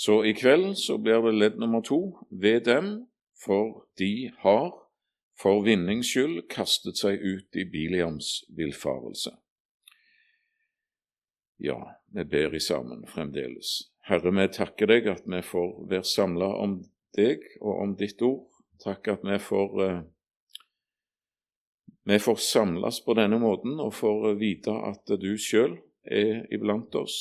Så i kveld så blir det ledd nummer to ved dem, for de har for vinnings skyld kastet seg ut i Biliams villfarelse. Ja, vi ber i sammen fremdeles. Herre, vi takker deg at vi får være samla om deg og om ditt ord. Takk at vi får, uh, vi får samles på denne måten og får vite at du sjøl er iblant oss.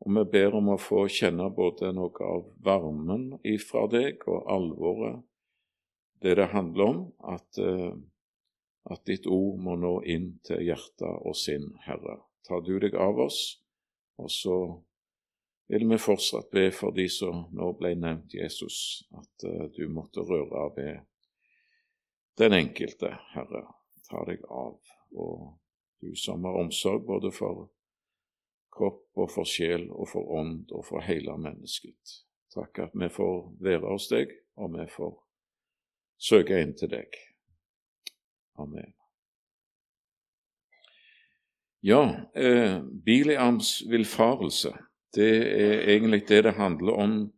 Og vi ber om å få kjenne både noe av varmen ifra deg og alvoret, det det handler om, at, uh, at ditt ord må nå inn til hjerte og sinn, Herre. Tar du deg av oss, og så vil vi fortsatt be for de som nå ble nevnt, Jesus, at uh, du måtte røre ved den enkelte, Herre. Ta deg av, og du som har omsorg både for kropp og for sjel og for ånd og for hele mennesket. Takk at vi får være hos deg, og vi får søke inn til deg. Amen. Ja, eh, Biliams villfarelse det er egentlig det det handler om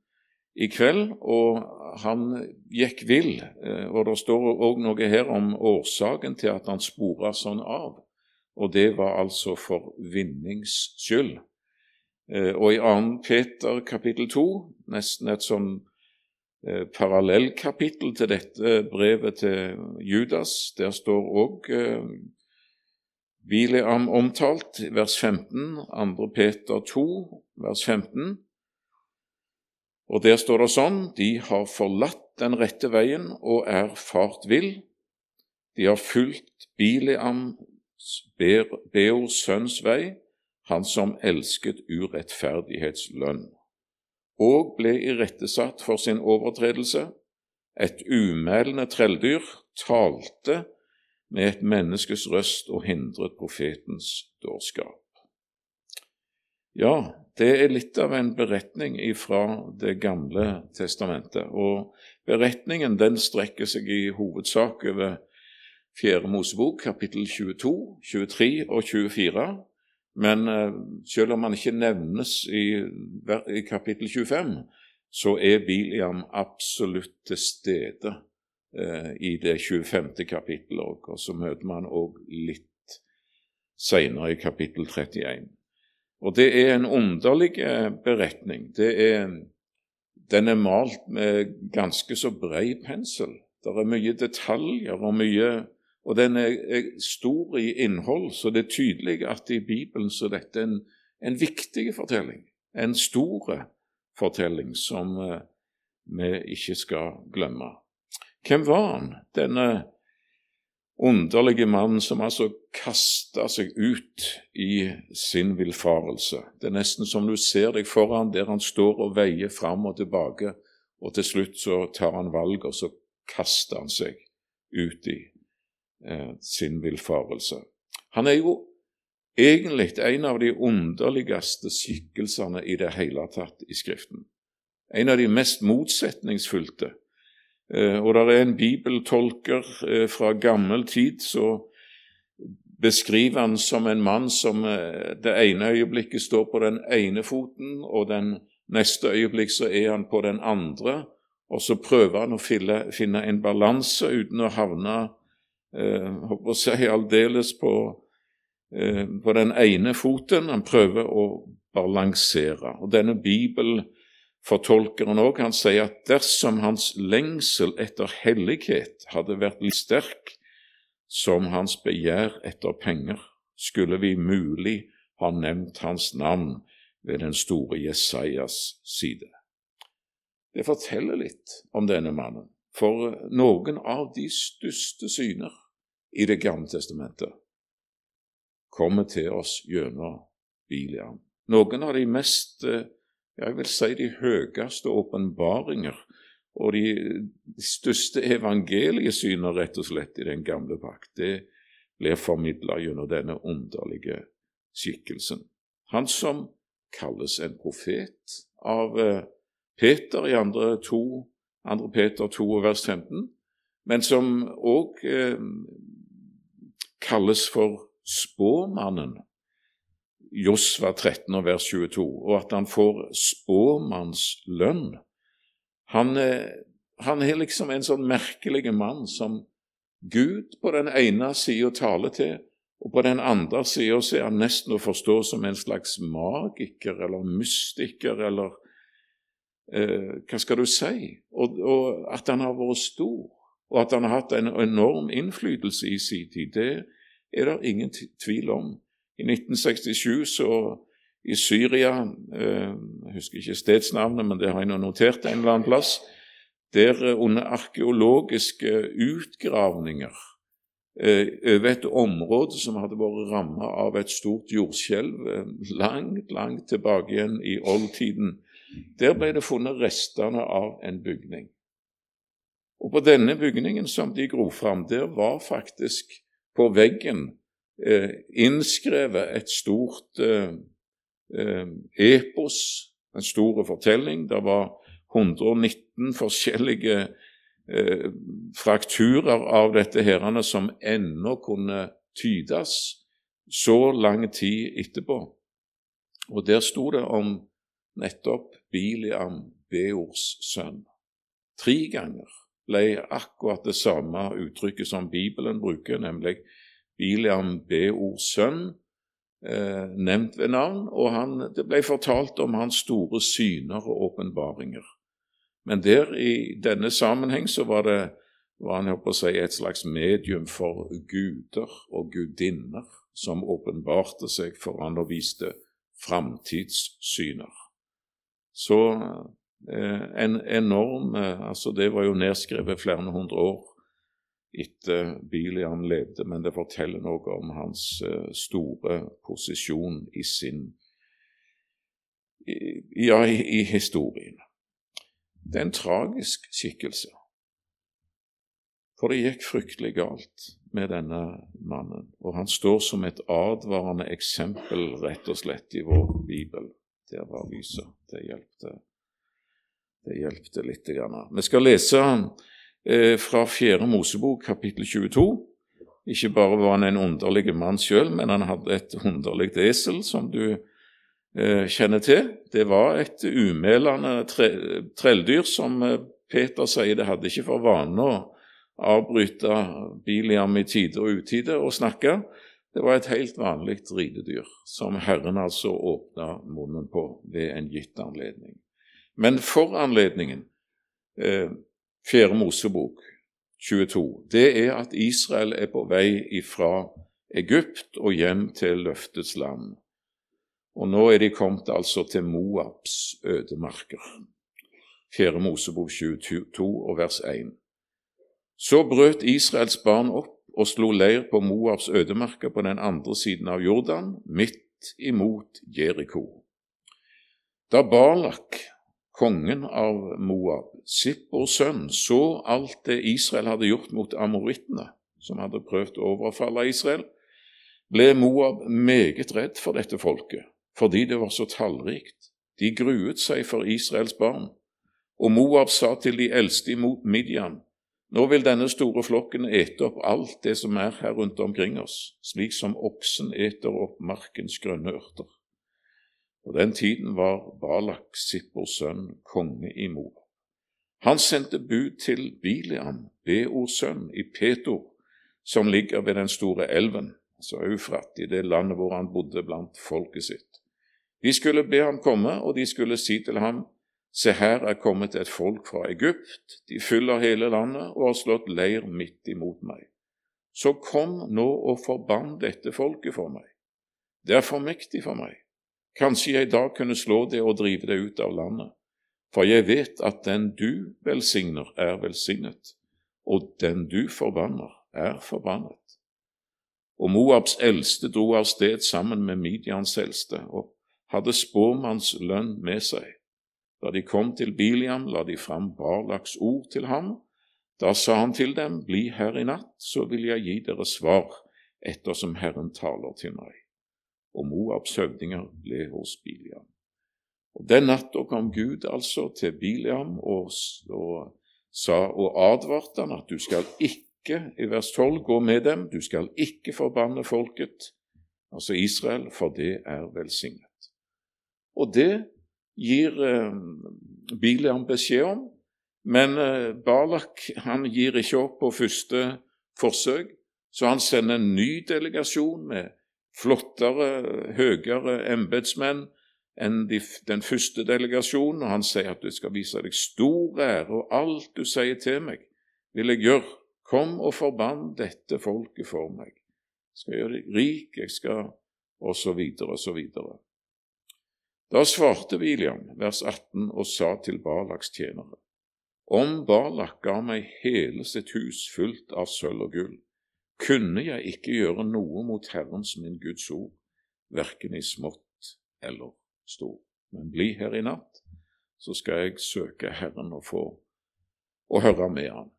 i kveld. Og han gikk vill. Eh, og det står òg noe her om årsaken til at han spora sånn av. Og det var altså for vinnings skyld. Eh, og i 2. Peter kapittel 2, nesten et sånn eh, parallellkapittel til dette brevet til Judas, der står òg Bileam omtalt, vers 15, 2. Peter 2, vers 15. Og der står det sånn De har forlatt den rette veien og er fart vill. De har fulgt Bileams Beors sønns vei, han som elsket urettferdighetslønn, og ble irettesatt for sin overtredelse. Et umælende trelldyr talte med et menneskes røst og hindret profetens dårskap. Ja, det er litt av en beretning fra Det gamle testamentet. Og beretningen den strekker seg i hovedsak over Fjerde Mosebok, kapittel 22, 23 og 24. Men uh, selv om han ikke nevnes i, i kapittel 25, så er Biliam absolutt til stede Eh, i det 25. kapittelet, og så møter man òg litt senere i kapittel 31. Og Det er en underlig eh, beretning. Er, den er malt med ganske så brei pensel. Det er mye detaljer og mye og den er, er, stor i innhold, så det er tydelig at i Bibelen så dette er en, en viktig fortelling. En stor fortelling som eh, vi ikke skal glemme. Hvem var han, denne underlige mannen som altså kasta seg ut i sin villfarelse? Det er nesten som du ser deg foran der han står og veier fram og tilbake, og til slutt så tar han valg, og så kaster han seg ut i sin villfarelse. Han er jo egentlig en av de underligste skikkelsene i det hele tatt i Skriften. En av de mest motsetningsfylte Eh, og det er en bibeltolker eh, fra gammel tid som beskriver han som en mann som eh, det ene øyeblikket står på den ene foten, og den neste øyeblikk så er han på den andre, og så prøver han å finne en balanse uten å havne eh, å si aldeles på, eh, på den ene foten. Han prøver å balansere. Og denne bibelfortolkeren òg. Han sier at dersom hans lengsel etter hellighet hadde vært litt sterk som hans begjær etter penger, skulle vi mulig ha nevnt hans navn ved den store Jesajas side. Det forteller litt om denne mannen, for noen av de største syner i Det gamle testamentet kommer til oss gjennom Biliam. Noen av de mest eh, jeg vil si de høyeste åpenbaringer og de, største evangeliesyner, rett og slett, i den gamle pakt. Det blir formidla gjennom denne underlige skikkelsen. Han som kalles en profet av eh, Peter i 2. 2. Peter 2 vers 15, men som òg kalles for spåmannen Josva 13 og vers 22, og at han får spåmannslønn. Han, han er liksom en sånn merkelig mann som Gud på den ene sida taler til, og på den andre sida er han nesten å forstå som en slags magiker eller mystiker eller eh, Hva skal du si? Og, og, at han har vært stor, og at han har hatt en enorm innflytelse i sin tid, det er det ingen tvil om. I 1967 så i Syria eh, Jeg husker ikke stedsnavnet, men det har jeg nå notert en eller annen plass. Der eh, under arkeologiske utgravninger eh, over et område som hadde vært rammet av et stort jordskjelv eh, langt, langt tilbake igjen i oldtiden, der ble det funnet restene av en bygning. Og på denne bygningen som de gro fram, der var faktisk på veggen eh, innskrevet et stort eh, eh, epos, en stor fortelling. Det var 119 forskjellige eh, frakturer av dette herrene som ennå kunne tydes så lang tid etterpå. Og der sto det om nettopp Biliam, Beors sønn. Tre ganger ble akkurat det samme uttrykket som Bibelen bruker, nemlig Biliam Beors sønn, eh, nevnt ved navn, og han, det ble fortalt om hans store syner og åpenbaringer. Men der i denne sammenheng så var det var han på å si, et slags medium for guder og gudinner som åpenbarte seg for han og viste framtidssyner. Så en enorm eh, altså Det var jo nedskrevet flere hundre år etter Bilian levde, men det forteller noe om hans eh, store posisjon i sin ja, i, i historien. Det er en tragisk skikkelse. For det gikk fryktelig galt med denne mannen, og han står som et advarende eksempel rett og slett i vår bibel. Der var lyset. Det hjelpte, det hjelpte litt. Grann. Vi skal lese eh, fra Fjerde Mosebok, kapittel 22. Ikke bare var han en underlig mann sjøl, men han hadde et underlig esel, som du Eh, kjenner til. Det var et umælende tre, trelldyr som eh, Peter sier det hadde ikke for vane å avbryte Biliam i tide og utide og snakke. Det var et helt vanlig ridedyr som Herren altså åpna munnen på ved en gitt anledning. Men for anledningen, eh, Fjerde Mosebok 22, det er at Israel er på vei fra Egypt og hjem til løftets land. Og nå er de kommet altså til Moabs ødemarker. Fjerde Mosebok 22 og vers 1. Så brøt Israels barn opp og slo leir på Moabs ødemarker på den andre siden av Jordan, midt imot Jeriko. Da Balak, kongen av Moab, Zippors sønn, så alt det Israel hadde gjort mot amorittene, som hadde prøvd å overfalle Israel, ble Moab meget redd for dette folket fordi det var så tallrikt. De gruet seg for Israels barn. Og Moab sa til de eldste i Midian, nå vil denne store flokken ete opp alt det som er her rundt omkring oss, slik som oksen eter opp markens grønne ørter. På den tiden var Balak, Sippors sønn, konge i Moab. Han sendte bud til Biliam, Beors sønn, i Petor, som ligger ved den store elven, altså Eufrat, i det landet hvor han bodde blant folket sitt. De skulle be ham komme, og de skulle si til ham, Se, her er kommet et folk fra Egypt, de fyller hele landet og har slått leir midt imot meg. Så kom nå og forbann dette folket for meg. Det er for mektig for meg. Kanskje jeg da kunne slå det og drive det ut av landet. For jeg vet at den du velsigner, er velsignet, og den du forbanner, er forbannet. Og Moabs eldste dro av sted sammen med Midians eldste, og hadde spåmannslønn med seg. Da de kom til Biliam, la de fram Barlaks ord til ham. Da sa han til dem, Bli her i natt, så vil jeg gi dere svar, ettersom Herren taler til meg. Og Moabs høvdinger ble hos Biliam. Og Den natta kom Gud altså til Biliam og, og, sa, og advarte han at du skal ikke, i vers 12, gå med dem, du skal ikke forbanne folket, altså Israel, for det er velsignet. Og det gir eh, Biliam beskjed om, men eh, Balak han gir ikke opp på første forsøk, så han sender en ny delegasjon med flottere, høyere embetsmenn enn de, den første delegasjonen, og han sier at du skal vise deg stor ære, og alt du sier til meg, vil jeg gjøre. Kom og forbann dette folket for meg. Jeg skal gjøre deg rik, jeg skal Og så videre og så videre. Da svarte William, vers 18, og sa til Balaks tjenere, om Balak ga meg hele sitt hus fullt av sølv og gull, kunne jeg ikke gjøre noe mot Herrens min Guds ord, verken i smått eller stort. Men bli her i natt, så skal jeg søke Herren og få og høre med ham.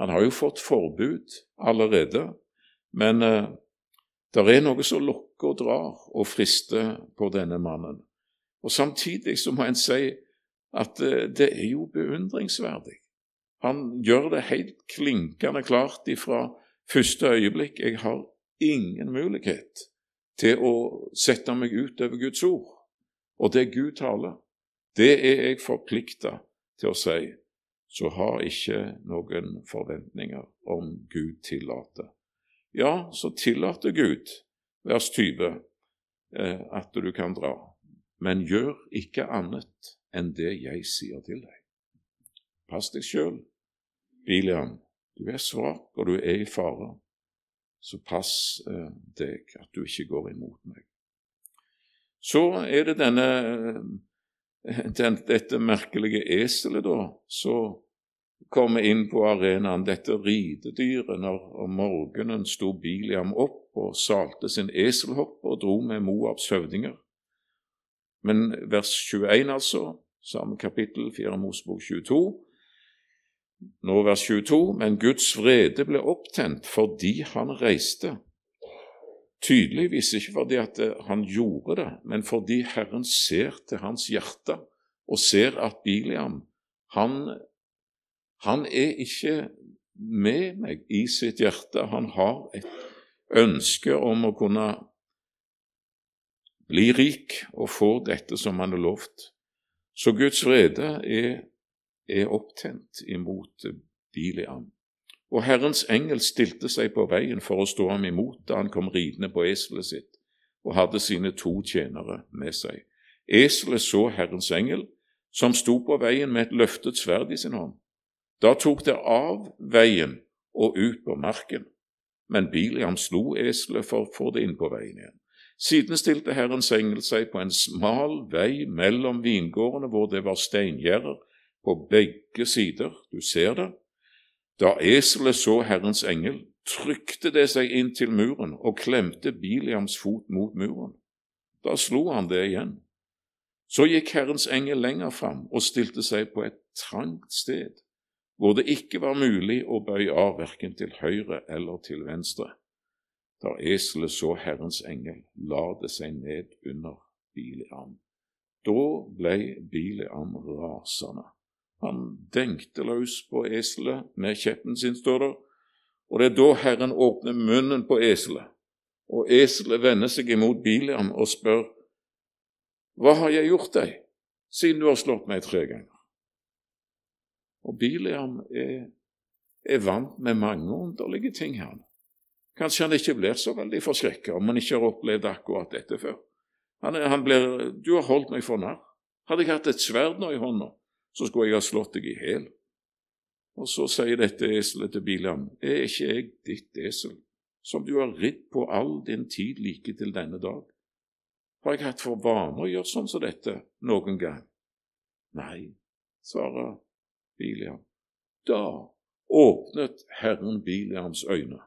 Han har jo fått forbud allerede, men eh, det er noe som lokker og drar og frister på denne mannen. Og Samtidig så må en si at eh, det er jo beundringsverdig. Han gjør det helt klinkende klart ifra første øyeblikk jeg har ingen mulighet til å sette meg ut over Guds ord. Og det Gud taler, det er jeg forplikta til å si, så har ikke noen forventninger om Gud tillater. Ja, så tillater Gud, vers 20, eh, at du kan dra, men gjør ikke annet enn det jeg sier til deg. Pass deg sjøl, Biliam, du er svak, og du er i fare, så pass eh, deg at du ikke går imot meg. Så er det denne, eh, den, dette merkelige eselet, da, som kommer inn på arenaen, dette ridedyret. Når om morgenen sto Biliam opp og salte sin eselhopp og dro med Moabs høvdinger. Men vers 21, altså, samme kapittel, 4 Mosebok 22, nå vers 22, men Guds vrede ble opptent fordi han reiste. Tydeligvis ikke fordi at eh, han gjorde det, men fordi Herren ser til hans hjerte og ser at Biliam han, han er ikke med meg i sitt hjerte. Han har et ønske om å kunne bli rik og få dette som han har lovt. Så Guds vrede er er opptent imot Biliam. Og Herrens engel stilte seg på veien for å stå ham imot da han kom ridende på eselet sitt og hadde sine to tjenere med seg. Eselet så Herrens engel, som sto på veien med et løftet sverd i sin hånd. Da tok det av veien og ut på marken, men Biliam slo eselet for å få det inn på veien igjen. Siden stilte Herrens engel seg på en smal vei mellom vingårdene hvor det var steingjerder, på begge sider, du ser det. Da eselet så Herrens engel, trykte det seg inn til muren og klemte Biliams fot mot muren. Da slo han det igjen. Så gikk Herrens engel lenger fram og stilte seg på et trangt sted, hvor det ikke var mulig å bøye av verken til høyre eller til venstre. Da eselet så Herrens engel, la det seg ned under Biliam. Da ble Biliam rasende. Han dengte løs på eselet med kjeppen sin, står der, og det er da Herren åpner munnen på eselet, og eselet vender seg imot Biliam og spør, Hva har jeg gjort deg, siden du har slått meg tre ganger? Og Biliam er, er vant med mange underlige ting, her. Kanskje han ikke blir så veldig forskrekka om han ikke har opplevd akkurat dette før. Han, han blir, Du har holdt meg for narr. Hadde jeg hatt et sverd nå i hånda, så skulle jeg ha slått deg i hjel. Og så sier dette eselet til Bilam, er ikke jeg ditt esel, som du har ridd på all din tid like til denne dag? Har jeg hatt for vane å gjøre sånn som dette noen gang? Nei, svarer Biliam. Da åpnet Herren Biliams øyne,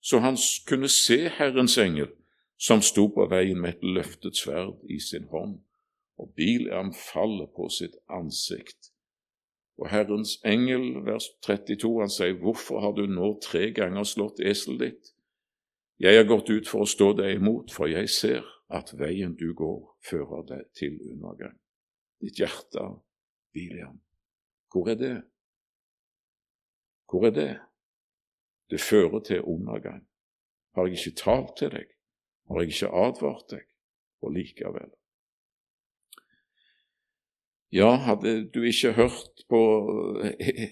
så han kunne se Herrens engel, som sto på veien med et løftet sverd i sin hånd og Biliam faller på sitt ansikt. Og Herrens engel, vers 32, han sier, Hvorfor har du nå tre ganger slått eselet ditt? Jeg har gått ut for å stå deg imot, for jeg ser at veien du går, fører deg til undergang. Ditt hjerte, Biliam, hvor er det? Hvor er det? Det fører til undergang. Har jeg ikke talt til deg Har jeg ikke advart deg? Og likevel. Ja, hadde du ikke hørt på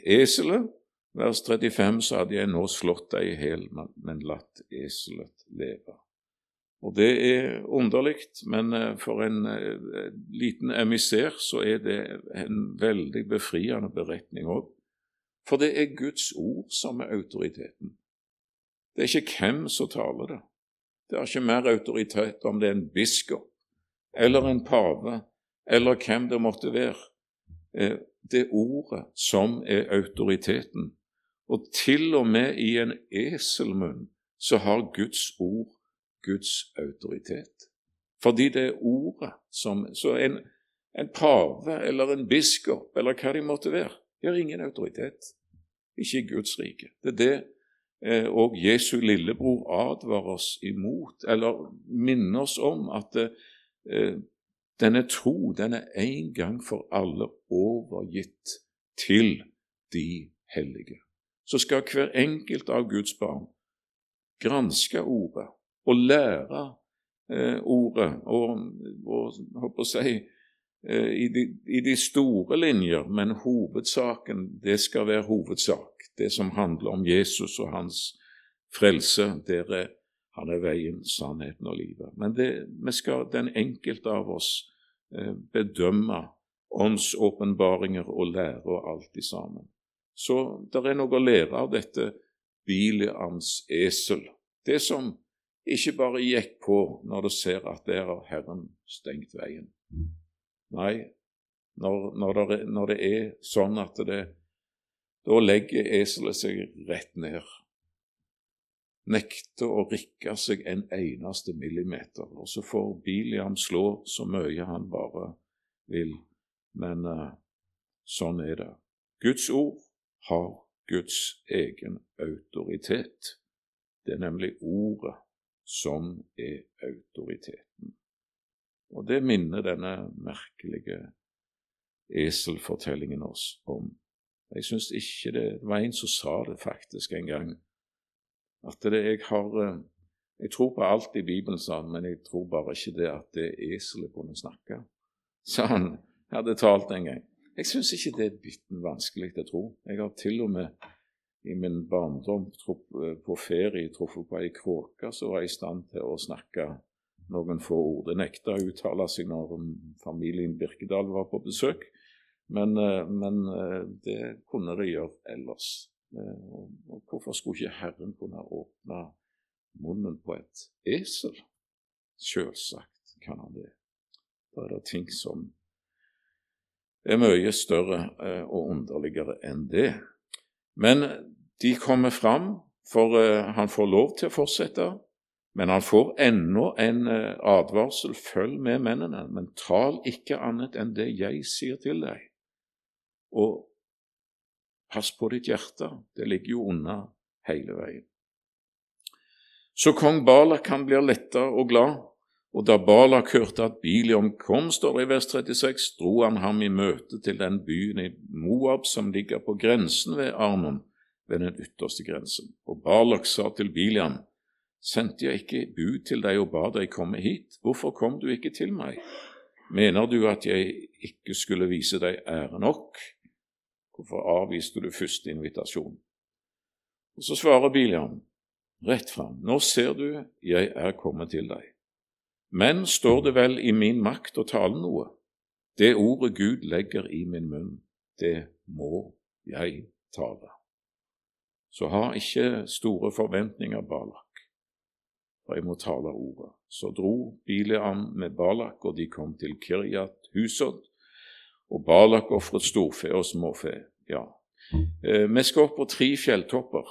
eselet, vers 35, så hadde jeg nå slått deg i hjel, men latt eselet leve. Og Det er underlig, men eh, for en eh, liten emissær så er det en veldig befriende beretning òg. For det er Guds ord som er autoriteten. Det er ikke hvem som taler det. Det har ikke mer autoritet om det er en biskop eller en pave eller hvem det måtte være. Eh, det er ordet som er autoriteten. Og til og med i en eselmunn så har Guds ord Guds autoritet. Fordi det er ordet som Så en, en pave eller en biskop eller hva de måtte være, de har ingen autoritet. Ikke i Guds rike. Det er det eh, og Jesu lillebror advarer oss imot, eller minner oss om at eh, denne tro den er en gang for alle overgitt til de hellige. Så skal hver enkelt av Guds barn granske ordet og lære eh, ordet og, og håper å si, eh, i, de, i, de, store linjer, men hovedsaken, det skal være hovedsak. Det som handler om Jesus og hans frelse, der er, han er veien, sannheten og livet. Men det, vi skal, den enkelte av oss, eh, bedømme åndsåpenbaringer og lære og alt i sammen. Så det er noe å lære av dette Biliams esel. Det som ikke bare gikk på når du ser at der har Herren stengt veien. Nei, når, når, det, når det, er sånn at det Da legger eselet seg rett ned. Nekter å rikke seg en eneste millimeter. Og så får Biliam slå så mye han bare vil. Men uh, sånn er det. Guds ord har Guds egen autoritet. Det er nemlig ordet som er autoriteten. Og det minner denne merkelige eselfortellingen oss om. Jeg syns ikke det Det var en som sa det faktisk en gang, at det jeg har eh, Jeg tror på alt i Bibelen, sa han, men jeg tror bare ikke det at det eselet kunne snakke. Så han hadde talt en gang. Jeg syns ikke det er bitten vanskelig å tro. Jeg har til og med i min barndom eh, på ferie truffet på ei kråke som var i stand til å snakke noen få ord. Det nekta å uttale seg når familien Birkedal var på besøk, men, eh, men det kunne de gjøre ellers. Og hvorfor skulle ikke Herren kunne åpne munnen på et esel? Selvsagt kan han det. Da er det ting som er mye større og underligere enn det. Men de kommer fram, for uh, han får lov til å fortsette. Men han får ennå en advarsel. Følg med mennene, men tal ikke annet enn det jeg sier til deg. Og pass på ditt hjerte, det ligger jo unna hele veien. Så kong Balak han blir letta og glad, og da Balak hørte at Biliam kom, står det i vers 36, dro han ham i møte til den byen i Moab som ligger på grensen ved Arnon, ved den ytterste grensen. Og Balak sa til Biliam, sendte jeg ikke bud til deg og ba deg komme hit, hvorfor kom du ikke til meg? Mener du at jeg ikke skulle vise deg ære nok? Hvorfor avviste du første invitasjon? Og Så svarer Biliam, rett fram, nå ser du jeg er kommet til deg. Men står det vel i min makt å tale noe? Det ordet Gud legger i min munn, det må jeg tale. Så ha ikke store forventninger, Balak, for jeg må tale ordet. Så dro Bileam med Balak, og de kom til Kiryat Husod, og Balak ofret storfe og småfe. Ja. Eh, vi skal opp på tre fjelltopper,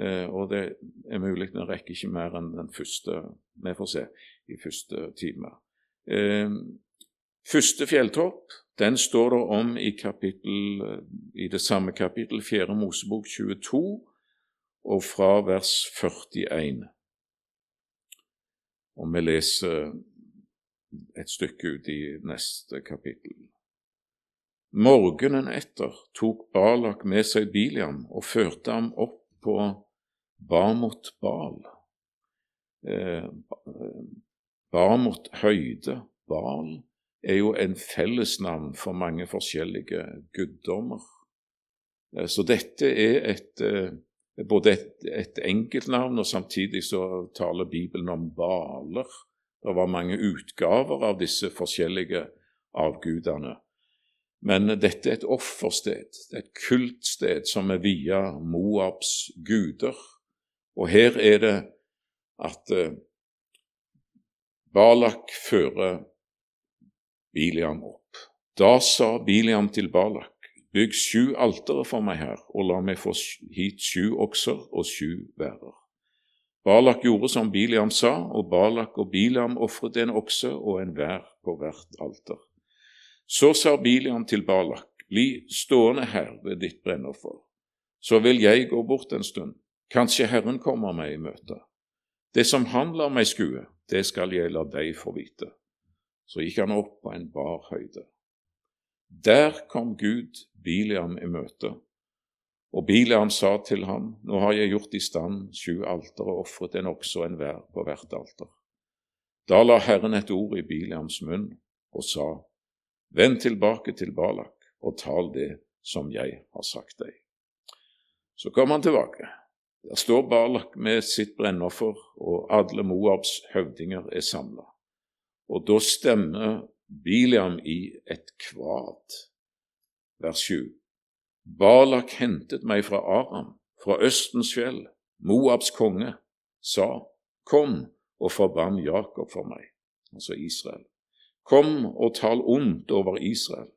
eh, og det er mulig vi rekker ikke mer enn den første. Vi får se i første time. Eh, første fjelltopp den står det om i, kapittel, i det samme kapittel, 4. Mosebok 22, og fra vers 41. Og vi leser et stykke ut i neste kapittel. Morgenen etter tok Balak med seg Biliam og førte ham opp på Bamot Bal. Eh, Barmot høyde, Bal er jo en fellesnavn for mange forskjellige guddommer. Eh, så dette er et, eh, både et, et enkeltnavn, og samtidig så taler Bibelen om baler. Det var mange utgaver av disse forskjellige avgudene. Men dette er et offersted, det er et kultsted som er via Moabs guder. Og her er det at eh, Balak fører Biliam opp. Da sa Biliam til Balak, bygg sju altere for meg her, og la meg få hit sju okser og sju værer. Balak gjorde som Biliam sa, og Balak og Biliam ofret en okse og en vær på hvert alter. Så sa Biliam til Balak, bli stående her ved ditt brennoffer, så vil jeg gå bort en stund, kanskje Herren kommer meg i møte. Det som han lar meg skue, det skal jeg la deg få vite. Så gikk han opp på en bar høyde. Der kom Gud Biliam i møte, og Biliam sa til ham, Nå har jeg gjort i stand sju alter og ofret en okse og en vær på hvert alter. Da la Herren et ord i Biliams munn og sa, Vend tilbake til Balak og tal det som jeg har sagt deg. Så kom han tilbake. Der står Balak med sitt brennoffer, og alle Moabs høvdinger er samla. Og da stemmer Biliam i et kvad. Vers 7. Balak hentet meg fra Aram, fra Østens fjell, Moabs konge, sa, Kom og forbann Jakob for meg, altså Israel. Kom og tal ondt over Israel.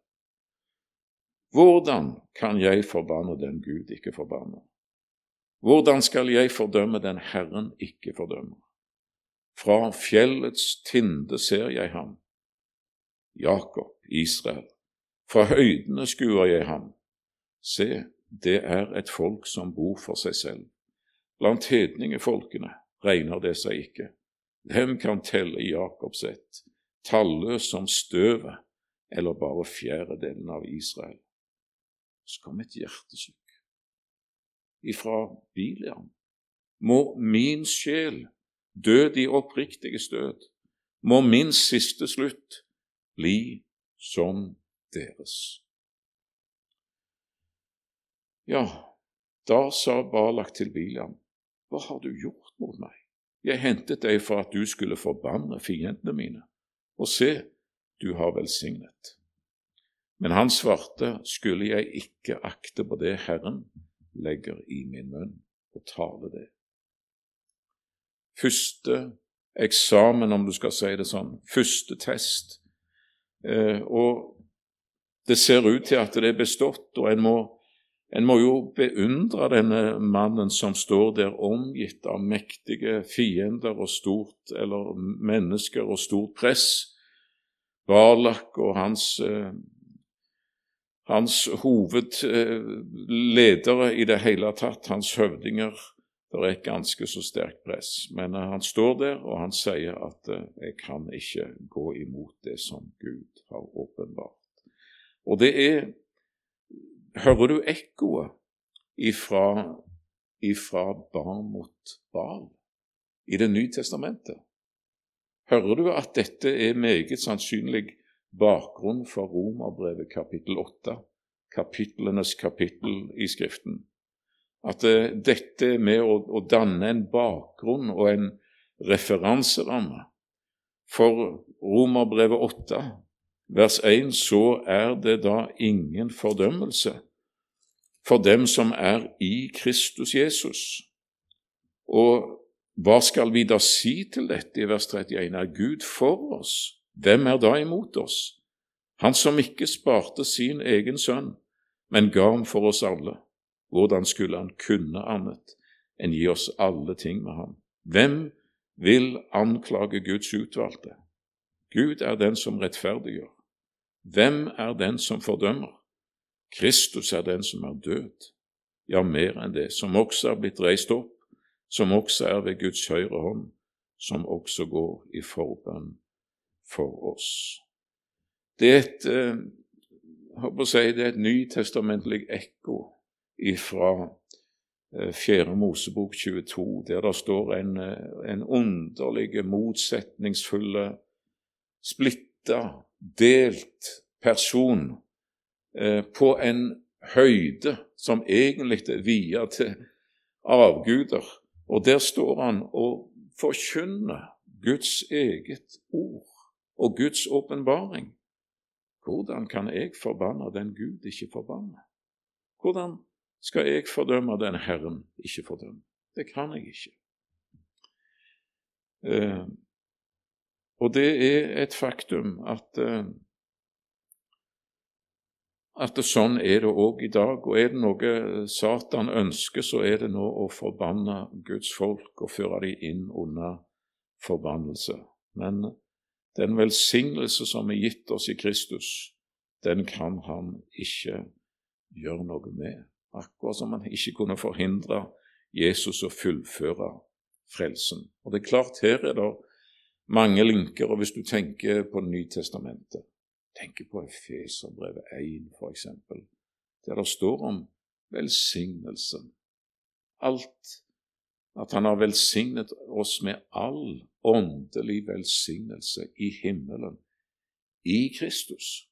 Hvordan kan jeg forbanne den Gud ikke forbanner? Hvordan skal jeg fordømme den Herren ikke fordømmer? Fra fjellets tinde ser jeg ham, Jakob, Israel. Fra høydene skuer jeg ham. Se, det er et folk som bor for seg selv. Blant hedningefolkene regner det seg ikke. Hvem kan telle Jakobs ett? Talløs som støvet eller bare fjerdedelen av Israel. Så kom et hjertesukk ifra Biliam. Må min sjel dø de oppriktige stød, må min siste slutt bli som deres. Ja, da sa Balak til Biliam, hva har du gjort mot meg? Jeg hentet deg for at du skulle forbanne fiendene mine og se, du har velsignet. Men han svarte, skulle jeg ikke akte på det Herren legger i min munn, og tale det. Første eksamen, om du skal si det sånn, første test. Eh, og det ser ut til at det er bestått, og en må, en må jo beundre denne mannen som står der omgitt av mektige fiender og stort, eller mennesker og stort press. Barlak og hans, eh, hans hovedledere i det hele tatt, hans høvdinger, det er et ganske så sterkt press. Men eh, han står der, og han sier at eh, 'jeg kan ikke gå imot det som Gud har åpenbart'. Og det er Hører du ekkoet ifra, ifra barn mot barn i Det nye testamentet? hører du at dette er meget sannsynlig bakgrunn for Romerbrevet kapittel 8, kapitlenes kapittel i Skriften. At uh, dette med å, å, danne en bakgrunn og en referanseramme for Romerbrevet 8, vers 1, så er det da ingen fordømmelse for dem som er i Kristus Jesus. Og hva skal vi da si til dette i vers 31? Er Gud for oss? Hvem er da imot oss? Han som ikke sparte sin egen sønn, men ga ham for oss alle. Hvordan skulle han kunne annet enn gi oss alle ting med ham? Hvem vil anklage Guds utvalgte? Gud er den som rettferdiggjør. Hvem er den som fordømmer? Kristus er den som er død, ja, mer enn det, som også er blitt reist opp som også er ved Guds høyre hånd, som også går i forbønn for oss. Det er et eh, si, det er et nytestamentlig ekko ifra eh, Fjerde Mosebok 22, der det står en, eh, en underlig, motsetningsfulle, splitta, delt person eh, på en høyde som egentlig er via til avguder. Og der står han og forkynner Guds eget ord og Guds åpenbaring. Hvordan kan jeg forbanne den Gud ikke forbanner? Hvordan skal jeg fordømme den Herren ikke fordømmer? Det kan jeg ikke. Eh, og det er et faktum at at at sånn er det òg i dag. Og er det noe Satan ønsker, så er det nå å forbanne Guds folk og føre dem inn under forbannelse. Men den velsignelse som er gitt oss i Kristus, den kan han ikke gjøre noe med. Akkurat som han ikke kunne forhindre Jesus å fullføre frelsen. Og det er klart, her er det mange linker, og hvis du tenker på Nytestamentet tenker på Efeserbrevet 1, f.eks., der det står om velsignelsen. Alt. At Han har velsignet oss med all åndelig velsignelse i himmelen, i Kristus.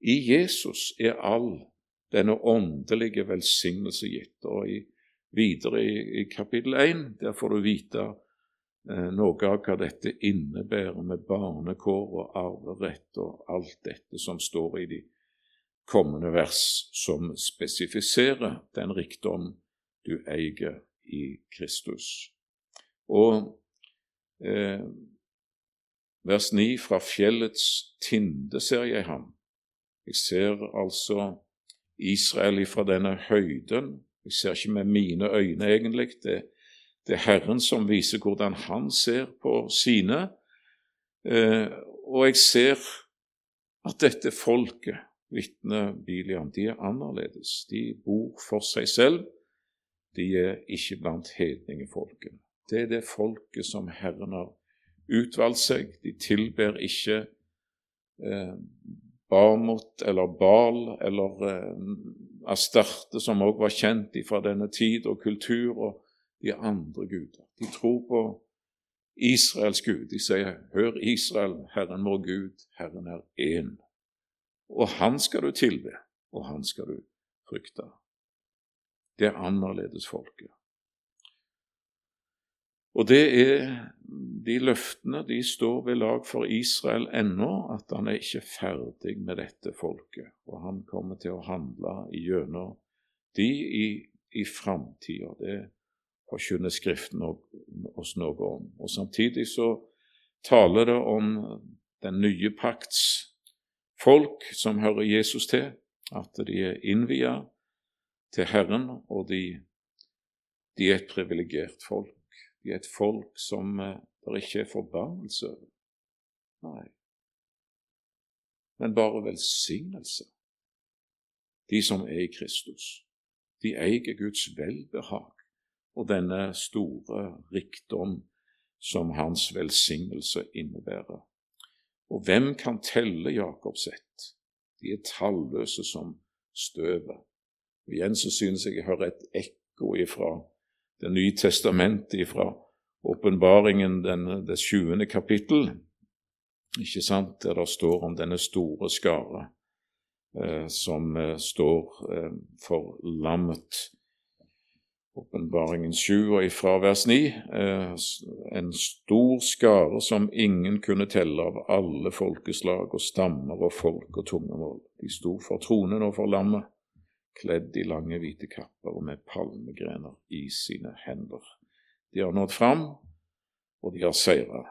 I Jesus er all denne åndelige velsignelse gitt. Og i, videre i, i kapittel 1 der får du vite noe av hva dette innebærer med barnekår og arverett og alt dette som står i de kommende vers, som spesifiserer den rikdom du eier i Kristus. Og eh, vers 9 fra fjellets tinde ser jeg ham. Jeg ser altså Israel ifra denne høyden. Jeg ser ikke med mine øyne, egentlig. det det er Herren som viser hvordan han ser på sine. Eh, og jeg ser at dette folket, vitner Bilian, de er annerledes. De bor for seg selv. De er ikke blant hedningefolkene. Det er det folket som Herren har utvalgt seg. De tilber ikke eh, Barmot eller Bal eller eh, Astarte, som også var kjent fra denne tid og kultur. og de andre guder. De tror på Israels Gud. De sier, 'Hør, Israel, Herren vår Gud, Herren er én.' Og Han skal du tilbe, og Han skal du frykte. Det er annerledes folket. Og det er de løftene de står ved lag for Israel ennå, at han er ikke ferdig med dette folket. Og han kommer til å handle gjennom de i, i framtida. Det forkynner Skriften oss noe om. Og Samtidig så taler det om den nye pakts folk som hører Jesus til, at de er innvia til Herren, og de, de er et privilegert folk. De er et folk som eh, det ikke er forbannelse over. Nei, men bare velsignelse. De som er i Kristus. De eier Guds velbehag og denne store rikdom som hans velsignelse innebærer. Og hvem kan telle Jakobs ett? De er talløse som støvet. Og Igjen så synes jeg jeg hører et ekko ifra Det nye testamentet, ifra åpenbaringen, det sjuende kapittel, ikke sant, der det står om denne store skare eh, som eh, står eh, for lammet Åpenbaringen 7 og ifra vers 9, eh, en stor skare som ingen kunne telle av alle folkeslag og stammer og folk og tungemål. De sto for tronen og for lammet, kledd i lange, hvite kapper og med palmegrener i sine hender. De har nådd fram, og de har seira.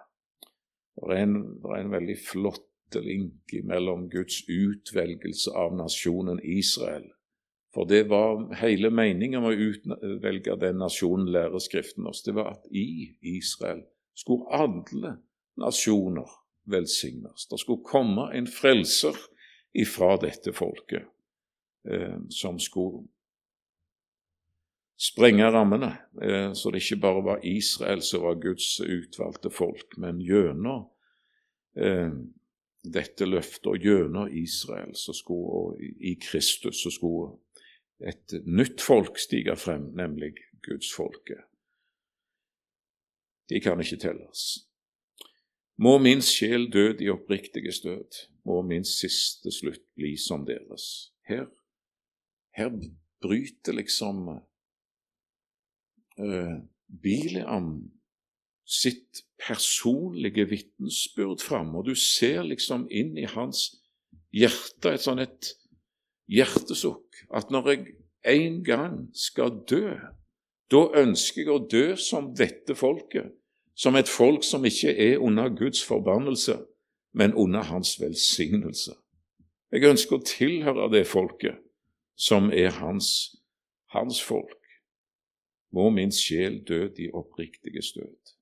Det er det er en veldig flott link mellom Guds utvelgelse av nasjonen Israel for det var hele meningen med å utvelge den nasjonen, lærer Skriften oss. Det var at i Israel skulle alle nasjoner velsignes. Det skulle komme en frelser ifra dette folket, eh, som skulle sprenge rammene, eh, så det ikke bare var Israel som var Guds utvalgte folk, men gjennom eh, dette løftet og gjennom Israel så skulle, og i Kristus så skulle et nytt folk stige frem, nemlig gudsfolket. De kan ikke telles. Må min sjel død i oppriktige stød, må min siste slutt bli som deres. Her, her bryter liksom uh, Bileam sitt personlige vitnesbyrd fram, og du ser liksom inn i hans hjerte et sånn et hjertesukk at når jeg en gang skal dø, da ønsker jeg å dø som dette folket, som et folk som ikke er under Guds forbannelse, men under Hans velsignelse. Jeg ønsker å tilhøre det folket som er hans, hans folk. Må min sjel dø de oppriktige støt.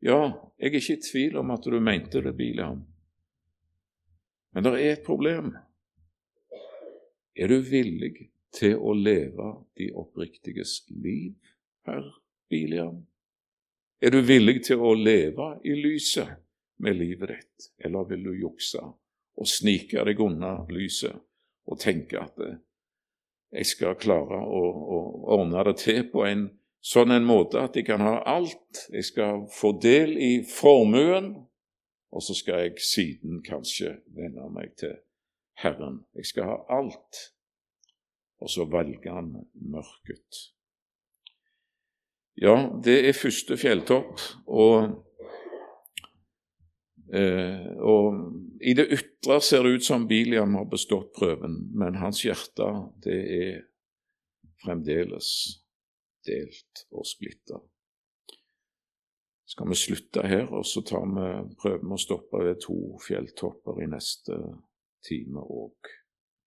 Ja, jeg er ikke i tvil om at du mente det, Bileam. Men det er et problem. Er du villig til å leve de oppriktiges liv, herr Biliam? Er du villig til å leve i lyset med livet ditt, eller vil du jukse og snike deg unna lyset og tenke at eh, jeg skal klare å, å ordne det til på en sånn en måte at jeg kan ha alt. Jeg skal få del i formuen, og så skal jeg siden kanskje venne meg til Herren. Jeg skal ha alt. Og så velger han mørket. Ja, det er første fjelltopp, og, eh, og i det ytre ser det ut som Biliam har bestått prøven, men hans hjerte, det er fremdeles delt og splitta. Skal vi slutte her, og så tar vi, prøven å stoppe ved to fjelltopper i neste time òg.